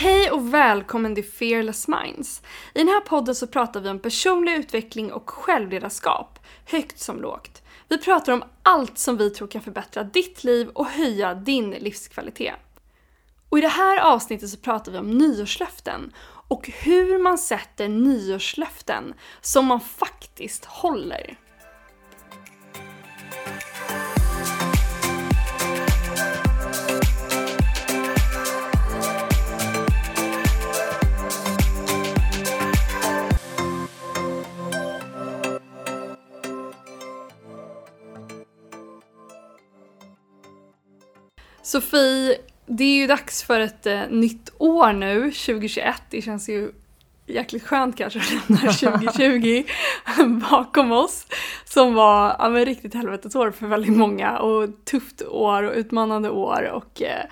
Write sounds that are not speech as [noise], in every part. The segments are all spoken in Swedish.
Hej och välkommen till Fearless Minds. I den här podden så pratar vi om personlig utveckling och självledarskap, högt som lågt. Vi pratar om allt som vi tror kan förbättra ditt liv och höja din livskvalitet. Och i det här avsnittet så pratar vi om nyårslöften och hur man sätter nyårslöften som man faktiskt håller. Sofie, det är ju dags för ett eh, nytt år nu, 2021. Det känns ju jäkligt skönt kanske att lämna [laughs] 2020 [laughs] bakom oss. Som var ja, men riktigt helvetesår för väldigt många och tufft år och utmanande år och eh,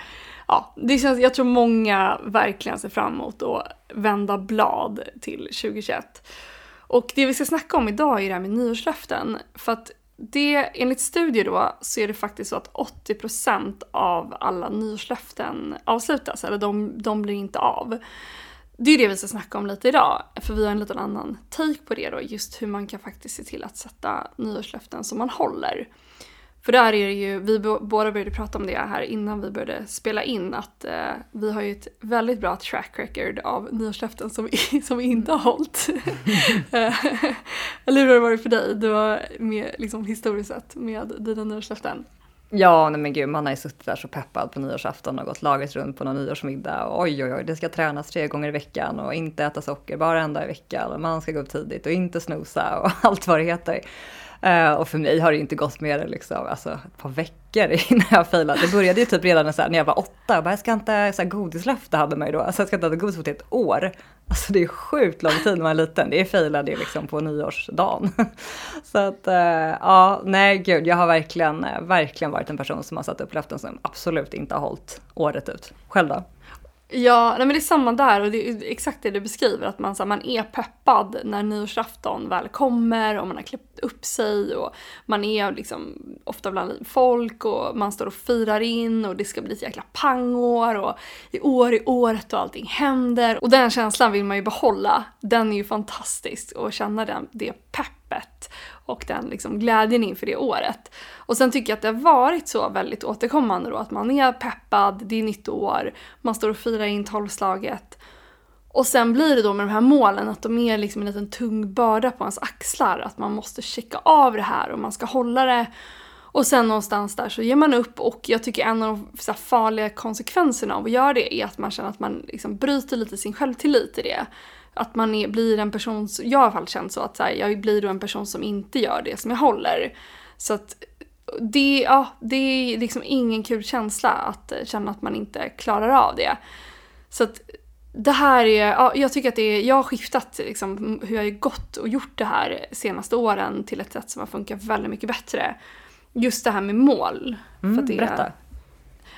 ja, det känns, jag tror många verkligen ser fram emot att vända blad till 2021. Och det vi ska snacka om idag är det här med nyårslöften. För att det, enligt studier då, så är det faktiskt så att 80% av alla nyårslöften avslutas, eller de, de blir inte av. Det är det vi ska snacka om lite idag, för vi har en liten annan take på det då, just hur man kan faktiskt se till att sätta nyårslöften som man håller. För där är det ju, vi båda började prata om det här innan vi började spela in, att eh, vi har ju ett väldigt bra track record av nyårslöften som [laughs] som vi inte har hållit. [laughs] [laughs] Eller hur har det varit för dig? Du har med, liksom historiskt sett med dina nyårslöften. Ja, nej men gud, man har ju suttit där så peppad på nyårsafton och gått laget runt på någon nyårsmiddag. och oj, oj, oj, det ska tränas tre gånger i veckan och inte äta socker bara en dag i veckan. Och man ska gå upp tidigt och inte snosa och [laughs] allt vad det heter. Uh, och för mig har det inte gått mer än liksom, alltså, ett par veckor [laughs] innan jag failade. Det började ju typ redan så här, när jag var åtta. Jag, bara, jag ska inte, så här, godislöfte hade man ju då. Alltså, jag ska inte äta godis på ett år. Alltså det är sjukt lång tid när man är liten. Det failade ju liksom på nyårsdagen. [laughs] så att uh, ja, nej gud, jag har verkligen, eh, verkligen varit en person som har satt upp löften som absolut inte har hållit året ut. Själv då? Ja, nej men det är samma där och det är exakt det du beskriver att man, så här, man är peppad när nyårsafton väl kommer och man har klätt upp sig och man är liksom ofta bland folk och man står och firar in och det ska bli ett jäkla pangår och i år i året och allting händer och den känslan vill man ju behålla. Den är ju fantastisk och känna den, det peppet och den liksom glädjen inför det året. Och sen tycker jag att det har varit så väldigt återkommande då att man är peppad, det är nytt år, man står och firar in tolvslaget. Och sen blir det då med de här målen att de är liksom en liten tung börda på ens axlar, att man måste checka av det här och man ska hålla det. Och sen någonstans där så ger man upp och jag tycker en av de farliga konsekvenserna av att göra det är att man känner att man liksom bryter lite sin självtillit i det att man är, blir en person, jag har i alla fall känt så att så här, jag blir då en person som inte gör det som jag håller. Så att det, ja, det är liksom ingen kul känsla att känna att man inte klarar av det. Så att det här är, ja, jag tycker att det är, jag har skiftat liksom hur jag har gått och gjort det här senaste åren till ett sätt som har funkat väldigt mycket bättre. Just det här med mål. Mm, för det, berätta.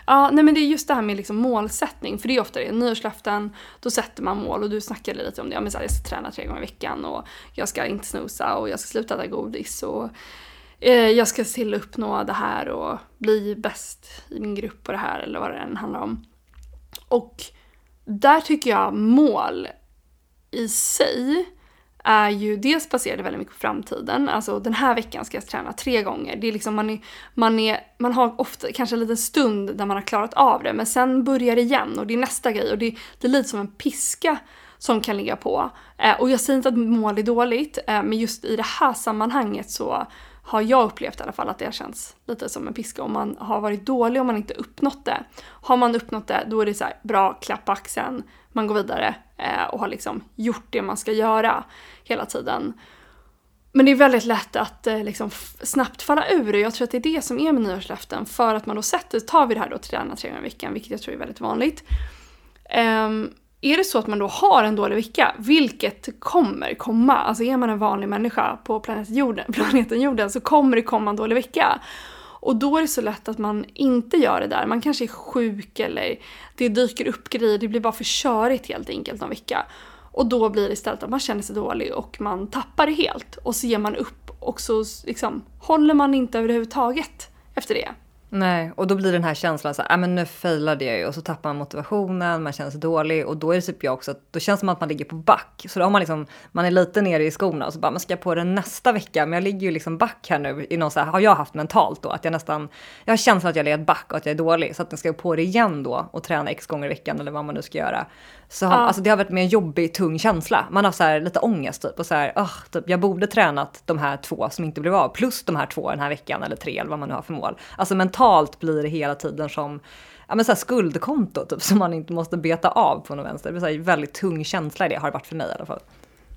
Ja, nej men det är just det här med liksom målsättning, för det är ofta det. Nyårslöften, då sätter man mål och du snackade lite om det. Ja, men så här, jag ska träna tre gånger i veckan och jag ska inte snusa och jag ska sluta äta godis och eh, jag ska se till att uppnå det här och bli bäst i min grupp på det här eller vad det än handlar om. Och där tycker jag mål i sig är ju dels baserade väldigt mycket på framtiden. Alltså den här veckan ska jag träna tre gånger. Det är liksom man, är, man, är, man har ofta kanske en liten stund där man har klarat av det men sen börjar det igen och det är nästa grej och det, det är lite som en piska som kan ligga på. Eh, och jag säger inte att mål är dåligt eh, men just i det här sammanhanget så har jag upplevt i alla fall att det känns lite som en piska om man har varit dålig och man inte uppnått det. Har man uppnått det då är det så här, bra, klapp på axeln, man går vidare Eh, och har liksom gjort det man ska göra hela tiden. Men det är väldigt lätt att eh, liksom snabbt falla ur och jag tror att det är det som är med nyårslöften för att man då sätter, tar vi det här då träna tre gånger i veckan, vilket jag tror är väldigt vanligt. Um, är det så att man då har en dålig vecka, vilket kommer komma, alltså är man en vanlig människa på planeten jorden, [laughs] planeten jorden så kommer det komma en dålig vecka. Och då är det så lätt att man inte gör det där. Man kanske är sjuk eller det dyker upp grejer, det blir bara för körigt helt enkelt någon vecka. Och då blir det istället att man känner sig dålig och man tappar det helt. Och så ger man upp och så liksom håller man inte överhuvudtaget efter det. Nej, och då blir den här känslan så här, ah, men nu failade jag ju och så tappar man motivationen, man känner sig dålig och då är det typ jag också, då känns det som att man ligger på back. Så då har man liksom, man är lite nere i skorna och så bara, man ska jag på den nästa vecka? Men jag ligger ju liksom back här nu i någon så här, har jag haft mentalt då, att jag nästan, jag har känslan att jag legat back och att jag är dålig, så att jag ska på det igen då och träna x gånger i veckan eller vad man nu ska göra. Så ja. alltså, det har varit med en jobbig, tung känsla. Man har så här, lite ångest typ och så här, oh, typ, jag borde tränat de här två som inte blev av, plus de här två den här veckan eller tre eller vad man nu har för mål. Alltså mentalt blir det hela tiden som ja, men så här skuldkonto typ, [laughs] som man inte måste beta av på något vänster. Det blir så här, väldigt tung känsla i det, har det varit för mig i alla fall.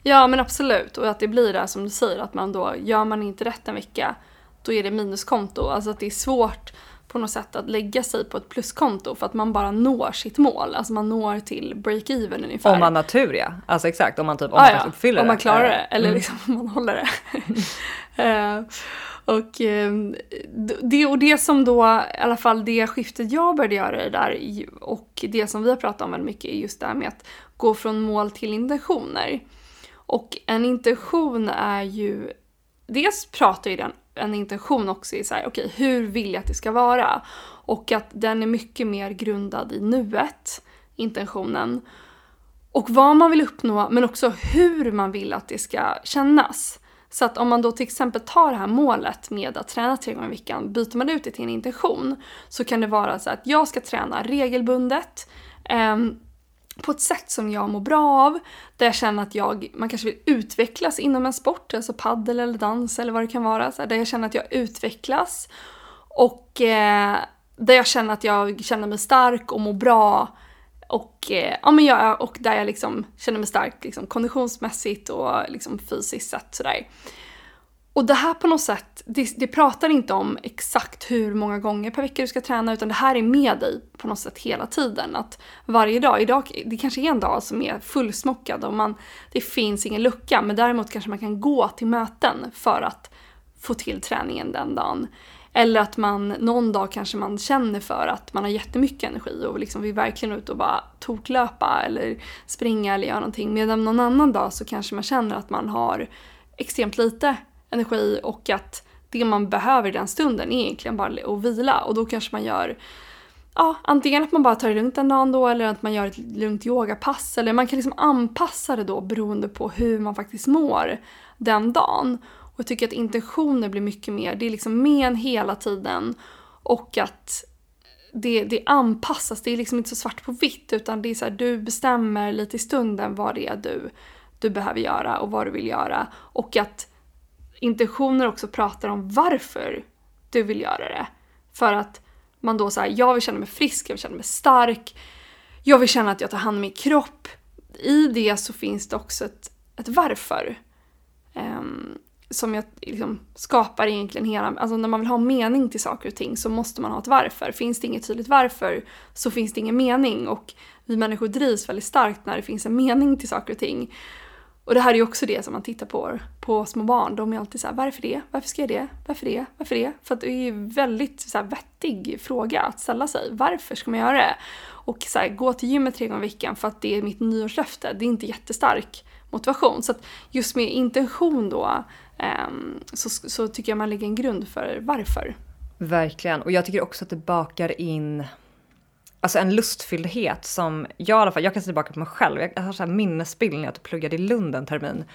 Ja men absolut, och att det blir det som du säger, att man då, gör man inte rätt en vecka, då är det minuskonto. Alltså att det är svårt på något sätt att lägga sig på ett pluskonto för att man bara når sitt mål. Alltså man når till break-even ungefär. Om man har tur ja. Alltså exakt, om man typ om ah, man ja. uppfyller det. Om man klarar det, eller mm. liksom om man håller det. uh, [laughs] och, uh, det, och det som då, i alla fall det skiftet jag började göra det där och det som vi har pratat om väldigt mycket är just det här med att gå från mål till intentioner. Och en intention är ju, dels pratar ju den en intention också i så här, okej, okay, hur vill jag att det ska vara? Och att den är mycket mer grundad i nuet, intentionen. Och vad man vill uppnå, men också hur man vill att det ska kännas. Så att om man då till exempel tar det här målet med att träna tre gånger i veckan, byter man ut det till en intention så kan det vara så att jag ska träna regelbundet, eh, på ett sätt som jag mår bra av, där jag känner att jag, man kanske vill utvecklas inom en sport, alltså paddel eller dans eller vad det kan vara, så här, där jag känner att jag utvecklas och eh, där jag känner att jag känner mig stark och mår bra och, eh, ja, men jag, och där jag liksom känner mig stark liksom, konditionsmässigt och liksom, fysiskt sett sådär. Och det här på något sätt, det, det, pratar inte om exakt hur många gånger per vecka du ska träna utan det här är med dig på något sätt hela tiden. Att varje dag, idag, det kanske är en dag som är fullsmockad och man, det finns ingen lucka men däremot kanske man kan gå till möten för att få till träningen den dagen. Eller att man någon dag kanske man känner för att man har jättemycket energi och liksom vill verkligen ut och bara toklöpa eller springa eller göra någonting. Medan någon annan dag så kanske man känner att man har extremt lite energi och att det man behöver i den stunden är egentligen bara att vila. Och då kanske man gör Ja, antingen att man bara tar det lugnt en dag då eller att man gör ett lugnt yogapass. Eller man kan liksom anpassa det då beroende på hur man faktiskt mår den dagen. Och jag tycker att intentioner blir mycket mer, det är liksom med en hela tiden. Och att det, det anpassas, det är liksom inte så svart på vitt utan det är så här, du bestämmer lite i stunden vad det är du, du behöver göra och vad du vill göra. Och att intentioner också pratar om varför du vill göra det. För att man då säger jag vill känna mig frisk, jag vill känna mig stark, jag vill känna att jag tar hand om min kropp. I det så finns det också ett, ett varför. Um, som jag liksom skapar egentligen hela, alltså när man vill ha mening till saker och ting så måste man ha ett varför. Finns det inget tydligt varför så finns det ingen mening och vi människor drivs väldigt starkt när det finns en mening till saker och ting. Och det här är ju också det som man tittar på på små barn. De är alltid så här, varför det? Varför ska jag det? Varför det? Varför det? För att det är ju väldigt så här, vettig fråga att ställa sig. Varför ska man göra det? Och så här, gå till gymmet tre gånger i veckan för att det är mitt nyårslöfte. Det är inte jättestark motivation. Så att just med intention då ehm, så, så tycker jag man lägger en grund för varför. Verkligen. Och jag tycker också att det bakar in alltså en lustfylldhet som jag i alla fall, jag kan se tillbaka på mig själv, jag har så här minnesbild när jag typ pluggade i Lund en termin.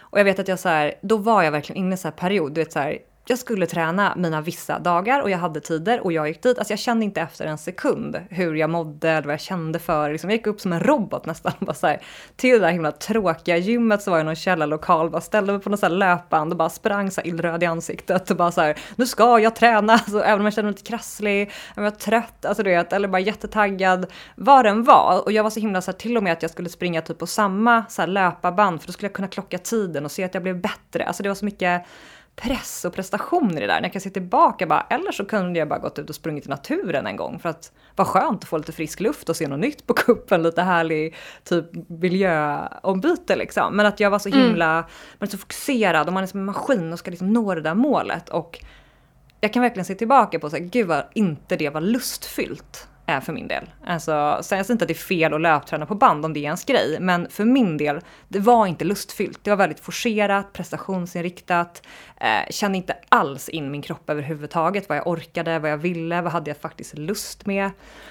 Och jag vet att jag så här, då var jag verkligen inne i så här period, du vet så här, jag skulle träna mina vissa dagar och jag hade tider och jag gick dit. Alltså jag kände inte efter en sekund hur jag mådde eller vad jag kände för. Liksom jag gick upp som en robot nästan. [laughs] Bara så här, till det där himla tråkiga gymmet så var jag i någon källarlokal, bara ställde mig på något så löpband och bara sprang så här illröd i ansiktet och bara så här, nu ska jag träna. [laughs] Alltså, även om jag kände mig lite krasslig, om jag var trött, alltså du vet, eller bara jättetaggad, vad den var. Och jag var så himla så här, till och med att jag skulle springa typ på samma så här löparband för då skulle jag kunna klocka tiden och se att jag blev bättre. Alltså det var så mycket press och prestation i det där. När jag kan se tillbaka bara, eller så kunde jag bara gått ut och sprungit i naturen en gång för att vara skönt att få lite frisk luft och se något nytt på kuppen, lite härlig typ miljöombyte liksom. Men att jag var så mm. himla, mm. man är så fokuserad och man är som en maskin och ska liksom nå det där målet och jag kan verkligen se tillbaka på så här, gud vad inte det var lustfyllt eh, för min del. Alltså, säger alltså inte att det är fel att löpträna på band om det är ens grej, men för min del, det var inte lustfyllt. Det var väldigt forcerat, prestationsinriktat, eh, kände inte alls in min kropp överhuvudtaget, vad jag orkade, vad jag ville, vad hade jag faktiskt lust med.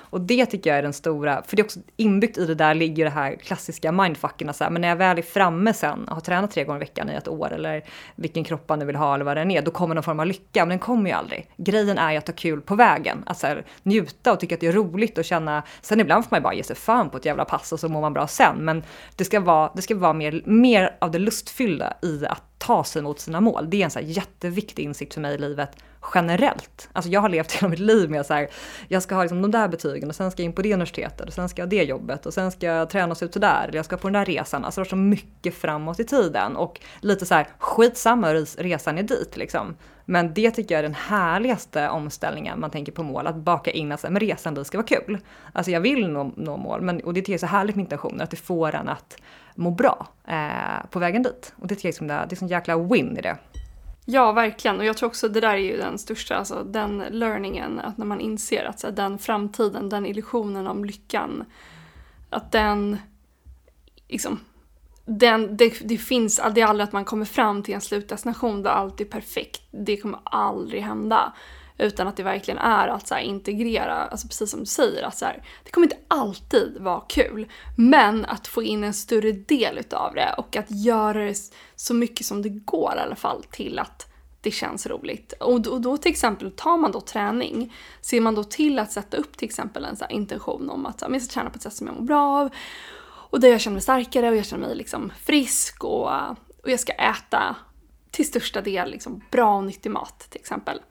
Och det tycker jag är den stora, för det är också inbyggt i det där ligger det här klassiska mindfucken, så här, men när jag väl är framme sen och har tränat tre gånger i veckan i ett år eller vilken kropp man nu vill ha eller vad det är, då kommer någon form av lycka, men den kommer ju aldrig. Grejen är ju att ha kul på vägen, att så här, njuta och tycka att det är roligt och känna, sen ibland får man ju bara ge sig fan på ett jävla pass och så mår man bra sen, men det ska vara, det ska vara mer, mer av det lustfyllda i att ta sig mot sina mål. Det är en så jätteviktig insikt för mig i livet generellt. Alltså jag har levt [laughs] hela mitt liv med så här, jag ska ha liksom de där betygen och sen ska jag in på det universitetet och sen ska jag ha det jobbet och sen ska jag tränas ut sådär eller jag ska på den där resan. Alltså det var så mycket framåt i tiden och lite så här skitsamma resan är dit liksom. Men det tycker jag är den härligaste omställningen man tänker på mål, att baka in att men resan dit ska vara kul. Alltså jag vill nå, nå mål, men, och det tycker jag är så härligt med intentioner, att det får en att må bra eh, på vägen dit. Och det tycker jag liksom det, det är sån jäkla win i det. Ja, verkligen. Och jag tror också det där är ju den största, alltså den learningen, att när man inser att så här, den framtiden, den illusionen om lyckan, att den, liksom, den, det, det finns, det är aldrig att man kommer fram till en slutdestination där allt är perfekt. Det kommer aldrig hända. Utan att det verkligen är att så här, integrera, alltså precis som du säger, att så här, det kommer inte alltid vara kul. Men att få in en större del utav det och att göra det så mycket som det går i alla fall till att det känns roligt. Och då, och då till exempel, tar man då träning, ser man då till att sätta upp till exempel en så intention om att jag ska träna på ett sätt som jag mår bra av och där jag känner mig starkare och jag känner mig liksom frisk och, och jag ska äta till största del liksom bra och nyttig mat till exempel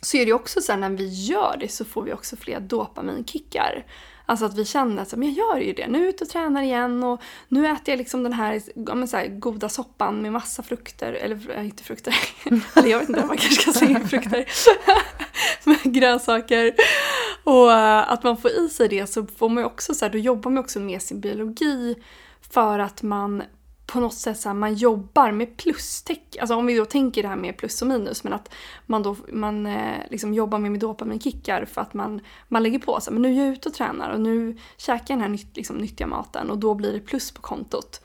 så är det också så här, när vi gör det så får vi också fler dopaminkickar. Alltså att vi känner att jag gör ju det, nu är jag ute och tränar igen och nu äter jag liksom den här, så här goda soppan med massa frukter, eller eh, inte frukter, [laughs] eller jag vet inte, man kanske ska säga frukter, [laughs] med grönsaker. Och eh, att man får i sig det så får man ju också så här, då jobbar man också med sin biologi för att man på något sätt så här, man jobbar med plustecken. Alltså om vi då tänker det här med plus och minus men att man då man eh, liksom jobbar med, med dopaminkickar för att man, man lägger på sig men nu är jag ute och tränar och nu käkar jag den här nytt, liksom, nyttiga maten och då blir det plus på kontot.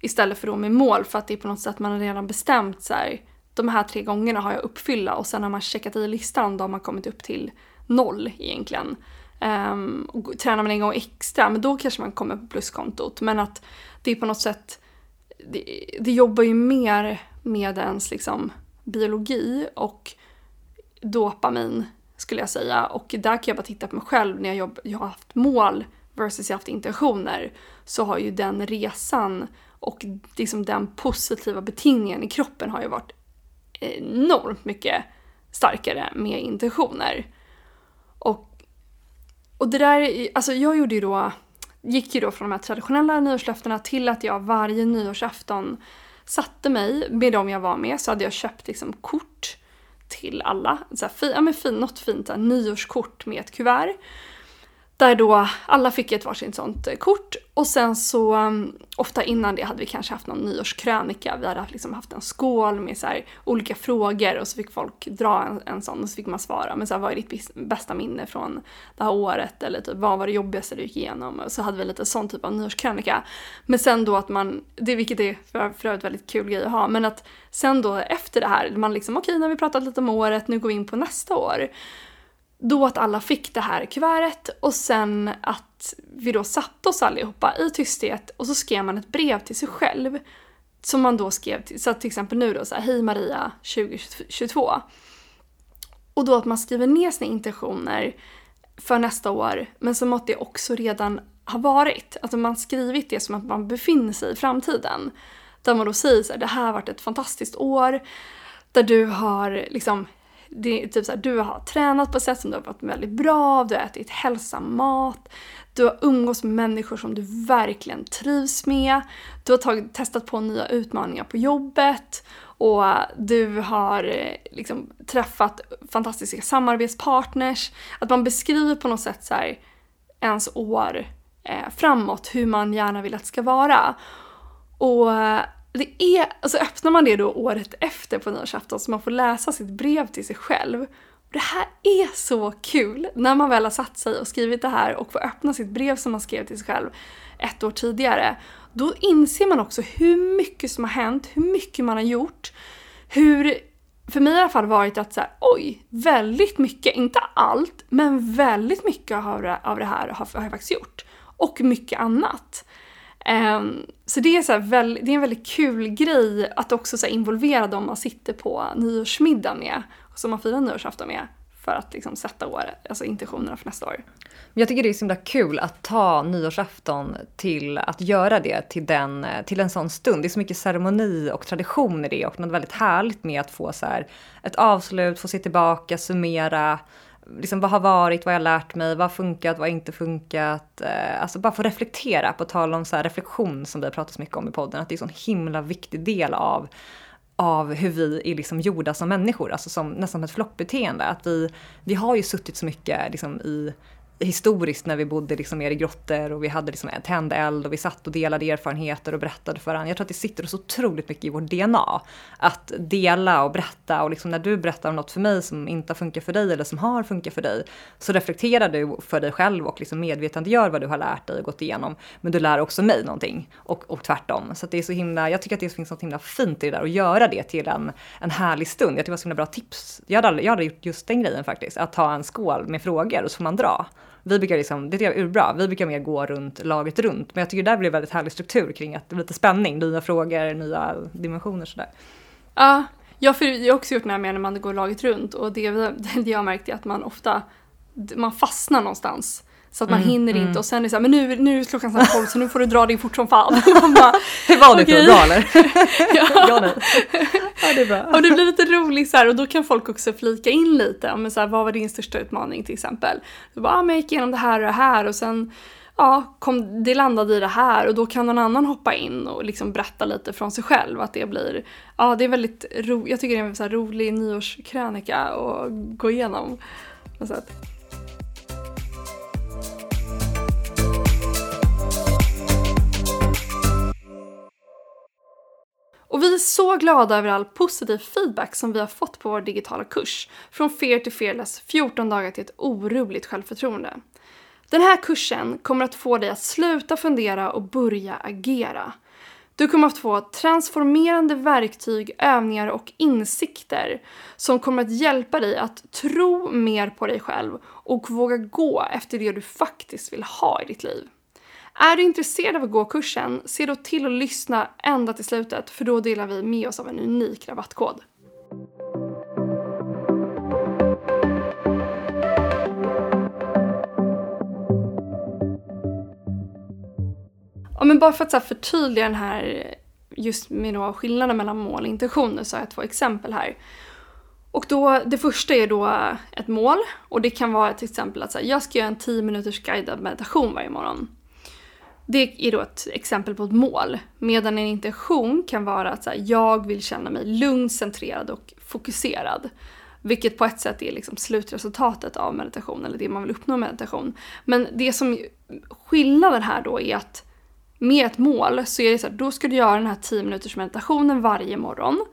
Istället för då med mål för att det är på något sätt man har redan bestämt så här, de här tre gångerna har jag uppfylla och sen har man checkat i listan då har man kommit upp till noll egentligen. Um, och tränar man en gång extra, men då kanske man kommer på pluskontot. Men att det är på något sätt det, det jobbar ju mer med ens liksom biologi och dopamin skulle jag säga. Och där kan jag bara titta på mig själv när jag, jobb, jag har haft mål versus jag har haft intentioner. Så har ju den resan och liksom den positiva betingningen i kroppen har ju varit enormt mycket starkare med intentioner. Och, och det där, alltså jag gjorde ju då gick ju då från de här traditionella nyårslöftena till att jag varje nyårsafton satte mig med dem jag var med så hade jag köpt liksom kort till alla. Så här, ja, men fin, något fint så här, nyårskort med ett kuvert. Där då alla fick ett varsitt sånt eh, kort och sen så mm, ofta innan det hade vi kanske haft någon nyårskrönika. Vi hade liksom haft en skål med så här, olika frågor och så fick folk dra en, en sån och så fick man svara. Men så här, vad är ditt bästa minne från det här året? Eller typ, vad var det jobbigaste du gick igenom? Och så hade vi lite sån typ av nyårskrönika. Men sen då att man, det vilket är för, för övrigt väldigt kul grej att ha, men att sen då efter det här, man liksom okej okay, nu har vi pratat lite om året, nu går vi in på nästa år då att alla fick det här kuvertet och sen att vi då satte oss allihopa i tysthet och så skrev man ett brev till sig själv. Som man då skrev till, så till exempel nu då så här, Hej Maria 2022. Och då att man skriver ner sina intentioner för nästa år men som att det också redan har varit. Alltså man skrivit det som att man befinner sig i framtiden. Där man då säger så här, det här har varit ett fantastiskt år. Där du har liksom det är typ så här, du har tränat på ett sätt som du har varit väldigt bra av, du har ätit hälsam mat, du har umgås med människor som du verkligen trivs med, du har tagit, testat på nya utmaningar på jobbet och du har eh, liksom träffat fantastiska samarbetspartners. Att man beskriver på något sätt så här, ens år eh, framåt, hur man gärna vill att det ska vara. Och eh, det är, alltså öppnar man det då året efter på nyårsafton så man får läsa sitt brev till sig själv Och det här är så kul när man väl har satt sig och skrivit det här och får öppna sitt brev som man skrev till sig själv ett år tidigare. Då inser man också hur mycket som har hänt, hur mycket man har gjort, hur för mig i alla fall varit att så här, oj, väldigt mycket, inte allt, men väldigt mycket av det, här har, har jag faktiskt gjort. Och mycket annat. Um, så det är, så här, det är en väldigt kul grej att också så involvera dem man sitter på nyårsmiddag med, och som man firar nyårsafton med, för att liksom sätta året, alltså intentionerna för nästa år. Jag tycker det är så himla kul att ta nyårsafton till att göra det till, den, till en sån stund. Det är så mycket ceremoni och tradition i det och något väldigt härligt med att få så här ett avslut, få se tillbaka, summera, liksom vad har varit, vad har jag lärt mig, vad har funkat, vad har inte funkat. Eh, alltså bara få reflektera, på tal om så reflektion som vi har pratat så mycket om i podden, att det är en sån himla viktig del av av hur vi är liksom gjorda som människor, alltså som, nästan som ett flockbeteende. Att vi, vi har ju suttit så mycket liksom i, historiskt när vi bodde liksom mer i grottor och vi hade liksom tänd eld och vi satt och delade erfarenheter och berättade för varandra. Jag tror att det sitter så otroligt mycket i vårt DNA. Att dela och berätta och liksom när du berättar om något för mig som inte har funkat för dig eller som har funkat för dig så reflekterar du för dig själv och liksom medvetandegör vad du har lärt dig och gått igenom. Men du lär också mig någonting och, och tvärtom. Så det är så himla, jag tycker att det finns något himla fint i det där att göra det till en, en härlig stund. Jag tycker det var så himla bra tips. Jag hade, aldrig, jag hade gjort just den grejen faktiskt, att ta en skål med frågor och så får man dra. Vi brukar liksom, det tycker jag är urbra, vi brukar mer gå runt laget runt. Men jag tycker det där blir väldigt härlig struktur kring att det blir lite spänning, nya frågor, nya dimensioner sådär. Ja, jag, för, jag har också gjort det här med när man går laget runt och det, [laughs] det jag har märkt är att man ofta man fastnar någonstans. Så att man mm, hinner mm. inte och sen är det så här, men nu, nu är klockan snart tolv så nu får du dra dig fort som fan. [laughs] bara, [laughs] Hur var det okay. bra eller? [laughs] ja. ja, nej. ja, det är bra. Och det blir lite roligt så här och då kan folk också flika in lite. Men så här, vad var din största utmaning till exempel? Du bara, ah, men jag gick igenom det här och det här och sen ja, kom, det landade i det här och då kan någon annan hoppa in och liksom berätta lite från sig själv. Att det blir, ja det är väldigt ro, jag tycker det är en så rolig nyårskrönika att gå igenom. Så att, Och vi är så glada över all positiv feedback som vi har fått på vår digitala kurs. Från Fear to Fearless 14 dagar till ett orubbligt självförtroende. Den här kursen kommer att få dig att sluta fundera och börja agera. Du kommer att få transformerande verktyg, övningar och insikter som kommer att hjälpa dig att tro mer på dig själv och våga gå efter det du faktiskt vill ha i ditt liv. Är du intresserad av att gå kursen, se då till att lyssna ända till slutet för då delar vi med oss av en unik rabattkod. Ja, men bara för att så här förtydliga den här, just med då skillnaden mellan mål och intentioner så har jag två exempel här. Och då, det första är då ett mål och det kan vara till exempel att så här, jag ska göra en 10 minuters guidad meditation varje morgon. Det är då ett exempel på ett mål. Medan en intention kan vara att så här, jag vill känna mig lugn, centrerad och fokuserad. Vilket på ett sätt är liksom slutresultatet av meditation, eller det man vill uppnå med meditation. Men det som skillnaden här då är att med ett mål så är det så här, då ska du göra den här 10 minuters meditationen varje morgon.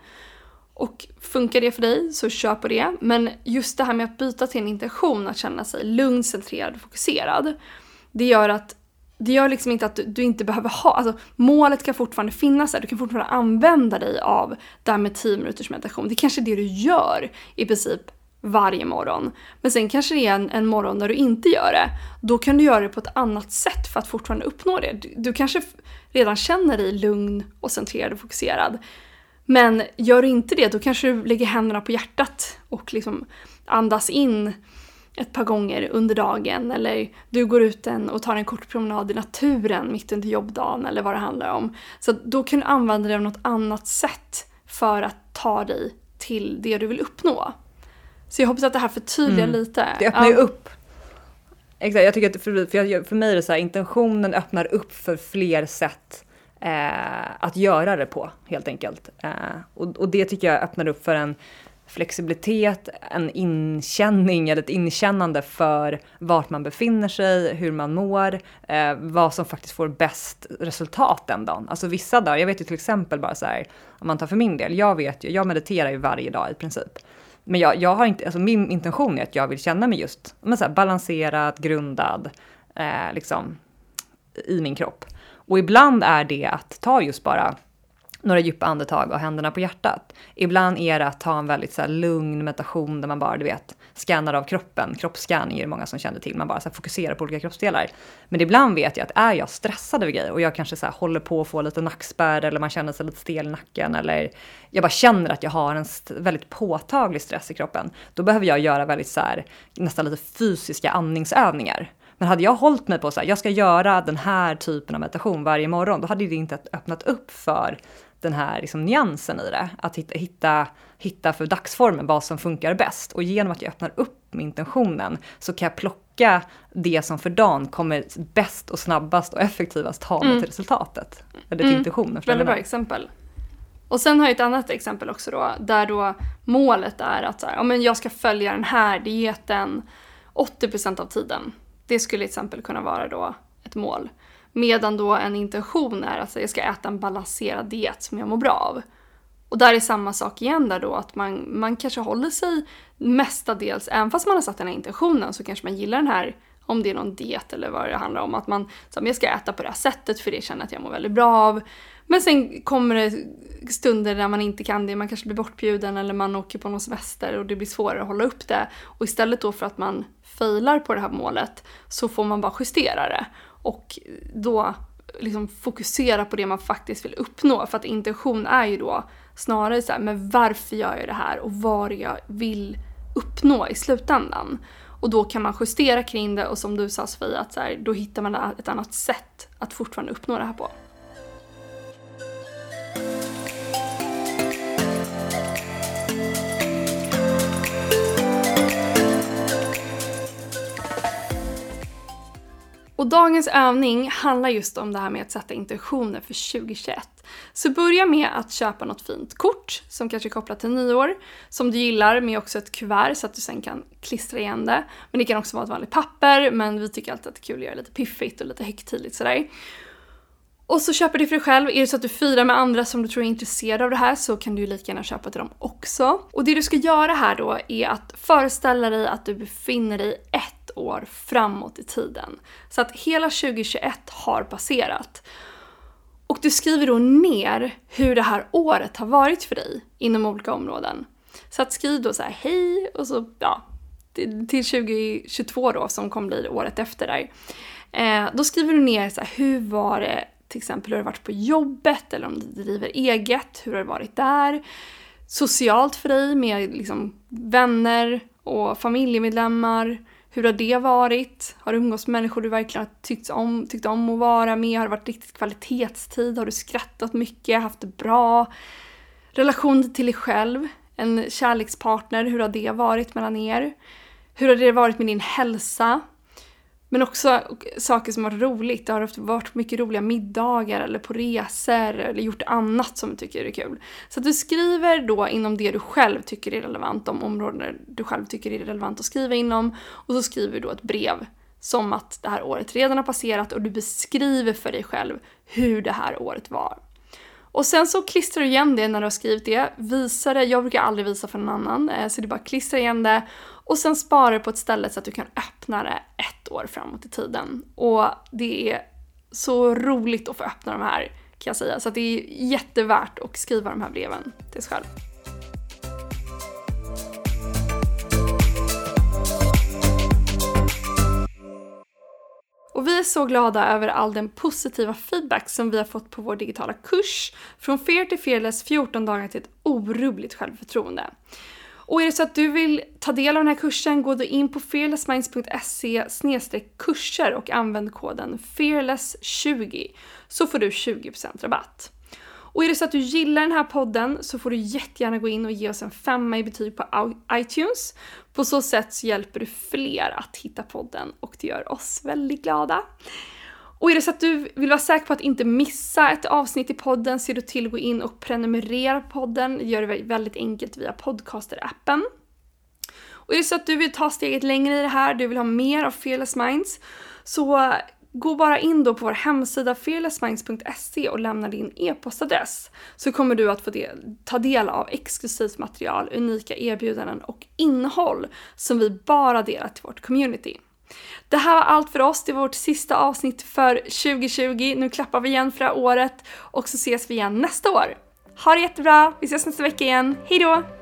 Och funkar det för dig så kör på det. Men just det här med att byta till en intention, att känna sig lugn, centrerad och fokuserad. Det gör att det gör liksom inte att du, inte behöver ha, alltså målet kan fortfarande finnas där, du kan fortfarande använda dig av det här med 10 minuters meditation. Det är kanske är det du gör i princip varje morgon. Men sen kanske det är en, en morgon där du inte gör det. Då kan du göra det på ett annat sätt för att fortfarande uppnå det. Du, du kanske redan känner dig lugn och centrerad och fokuserad. Men gör du inte det, då kanske du lägger händerna på hjärtat och liksom andas in ett par gånger under dagen eller du går ut en och tar en kort promenad i naturen mitt under jobbdagen eller vad det handlar om. Så då kan du använda det av något annat sätt för att ta dig till det du vill uppnå. Så jag hoppas att det här förtydligar mm. lite. Det öppnar ju upp. Exakt, jag tycker att för, för, för mig är det så här, intentionen öppnar upp för fler sätt eh, att göra det på helt enkelt. Eh, och, och det tycker jag öppnar upp för en flexibilitet, en inkänning eller ett inkännande för vart man befinner sig, hur man mår, eh, vad som faktiskt får bäst resultat den dagen. Alltså vissa dagar, jag vet ju till exempel bara så här, om man tar för min del, jag vet ju, jag mediterar ju varje dag i princip. Men jag, jag har inte, alltså min intention är att jag vill känna mig just men så här, balanserad, grundad, eh, liksom i min kropp. Och ibland är det att ta just bara några djupa andetag och händerna på hjärtat. Ibland är det att ta en väldigt så lugn meditation där man bara, du vet, scannar av kroppen. Kroppsscanning är det många som känner till. Man bara så fokuserar på olika kroppsdelar. Men ibland vet jag att är jag stressad över grejer och jag kanske så håller på att få lite nackspärr eller man känner sig lite stel i nacken eller jag bara känner att jag har en väldigt påtaglig stress i kroppen. Då behöver jag göra väldigt så här, nästan lite fysiska andningsövningar. Men hade jag hållit mig på att jag ska göra den här typen av meditation varje morgon, då hade det inte öppnat upp för den här liksom nyansen i det. Att hitta, hitta, hitta för dagsformen vad som funkar bäst. Och genom att jag öppnar upp med intentionen så kan jag plocka det som för dagen kommer bäst och snabbast och effektivast ta mig mm. till resultatet. Eller till mm. intentionen. Väldigt bra exempel. Och sen har jag ett annat exempel också då, där då målet är att så här, ja, men jag ska följa den här dieten 80% av tiden. Det skulle till exempel kunna vara då ett mål. Medan då en intention är att jag ska äta en balanserad diet som jag mår bra av. Och där är samma sak igen där då att man, man kanske håller sig mestadels, även fast man har satt den här intentionen så kanske man gillar den här, om det är någon diet eller vad det handlar om, att man som jag ska äta på det här sättet för det känner att jag mår väldigt bra av. Men sen kommer det stunder där man inte kan det, man kanske blir bortbjuden eller man åker på någon semester och det blir svårare att hålla upp det. Och istället då för att man failar på det här målet så får man bara justera det och då liksom fokusera på det man faktiskt vill uppnå. För att intention är ju då snarare så här, men varför gör jag det här och vad jag vill uppnå i slutändan. Och då kan man justera kring det och som du sa Sofia, att så här, då hittar man ett annat sätt att fortfarande uppnå det här på. Och dagens övning handlar just om det här med att sätta intentioner för 2021. Så börja med att köpa något fint kort som kanske är kopplat till nyår, som du gillar med också ett kuvert så att du sen kan klistra igen det. Men det kan också vara ett vanligt papper, men vi tycker alltid att det är kul att göra lite piffigt och lite högtidligt sådär. Och så köper du för dig själv. Är det så att du firar med andra som du tror är intresserade av det här så kan du ju lika gärna köpa till dem också. Och det du ska göra här då är att föreställa dig att du befinner dig ett år framåt i tiden. Så att hela 2021 har passerat. Och du skriver då ner hur det här året har varit för dig inom olika områden. Så att skriv då så här hej och så ja, till 2022 då som kommer bli året efter där. Eh, då skriver du ner så här, hur var det till exempel hur det varit på jobbet eller om du driver eget, hur har det varit där? Socialt för dig med liksom vänner och familjemedlemmar. Hur har det varit? Har du umgåtts med människor du verkligen har tyckt om, tyckt om att vara med? Har det varit riktigt kvalitetstid? Har du skrattat mycket? Haft det bra? Relation till dig själv? En kärlekspartner, hur har det varit mellan er? Hur har det varit med din hälsa? Men också saker som har varit roligt. Det har varit mycket roliga middagar eller på resor eller gjort annat som du tycker är kul. Så att du skriver då inom det du själv tycker är relevant, de områden du själv tycker är relevant att skriva inom. Och så skriver du då ett brev som att det här året redan har passerat och du beskriver för dig själv hur det här året var. Och sen så klistrar du igen det när du har skrivit det, visar det, jag brukar aldrig visa för någon annan, eh, så det är bara klistra igen det och sen spara det på ett ställe så att du kan öppna det ett år framåt i tiden. Och det är så roligt att få öppna de här kan jag säga, så det är jättevärt att skriva de här breven till sig själv. Och vi är så glada över all den positiva feedback som vi har fått på vår digitala kurs Från Fear till Fearless 14 dagar till ett orubbligt självförtroende. Och är det så att du vill ta del av den här kursen, gå då in på fearlessminds.se kurser och använd koden fearless20 så får du 20% rabatt. Och är det så att du gillar den här podden så får du jättegärna gå in och ge oss en femma i betyg på iTunes. På så sätt så hjälper du fler att hitta podden och det gör oss väldigt glada. Och är det så att du vill vara säker på att inte missa ett avsnitt i podden ser du till att gå in och prenumerera på podden. Det gör det väldigt enkelt via podcaster-appen. Och är det så att du vill ta steget längre i det här, du vill ha mer av Fearless Minds, så gå bara in då på vår hemsida fearlessminds.se och lämna din e-postadress så kommer du att få del, ta del av exklusivt material, unika erbjudanden och innehåll som vi bara delar till vårt community. Det här var allt för oss. Det var vårt sista avsnitt för 2020. Nu klappar vi igen för det här året och så ses vi igen nästa år. Ha det jättebra! Vi ses nästa vecka igen. Hejdå!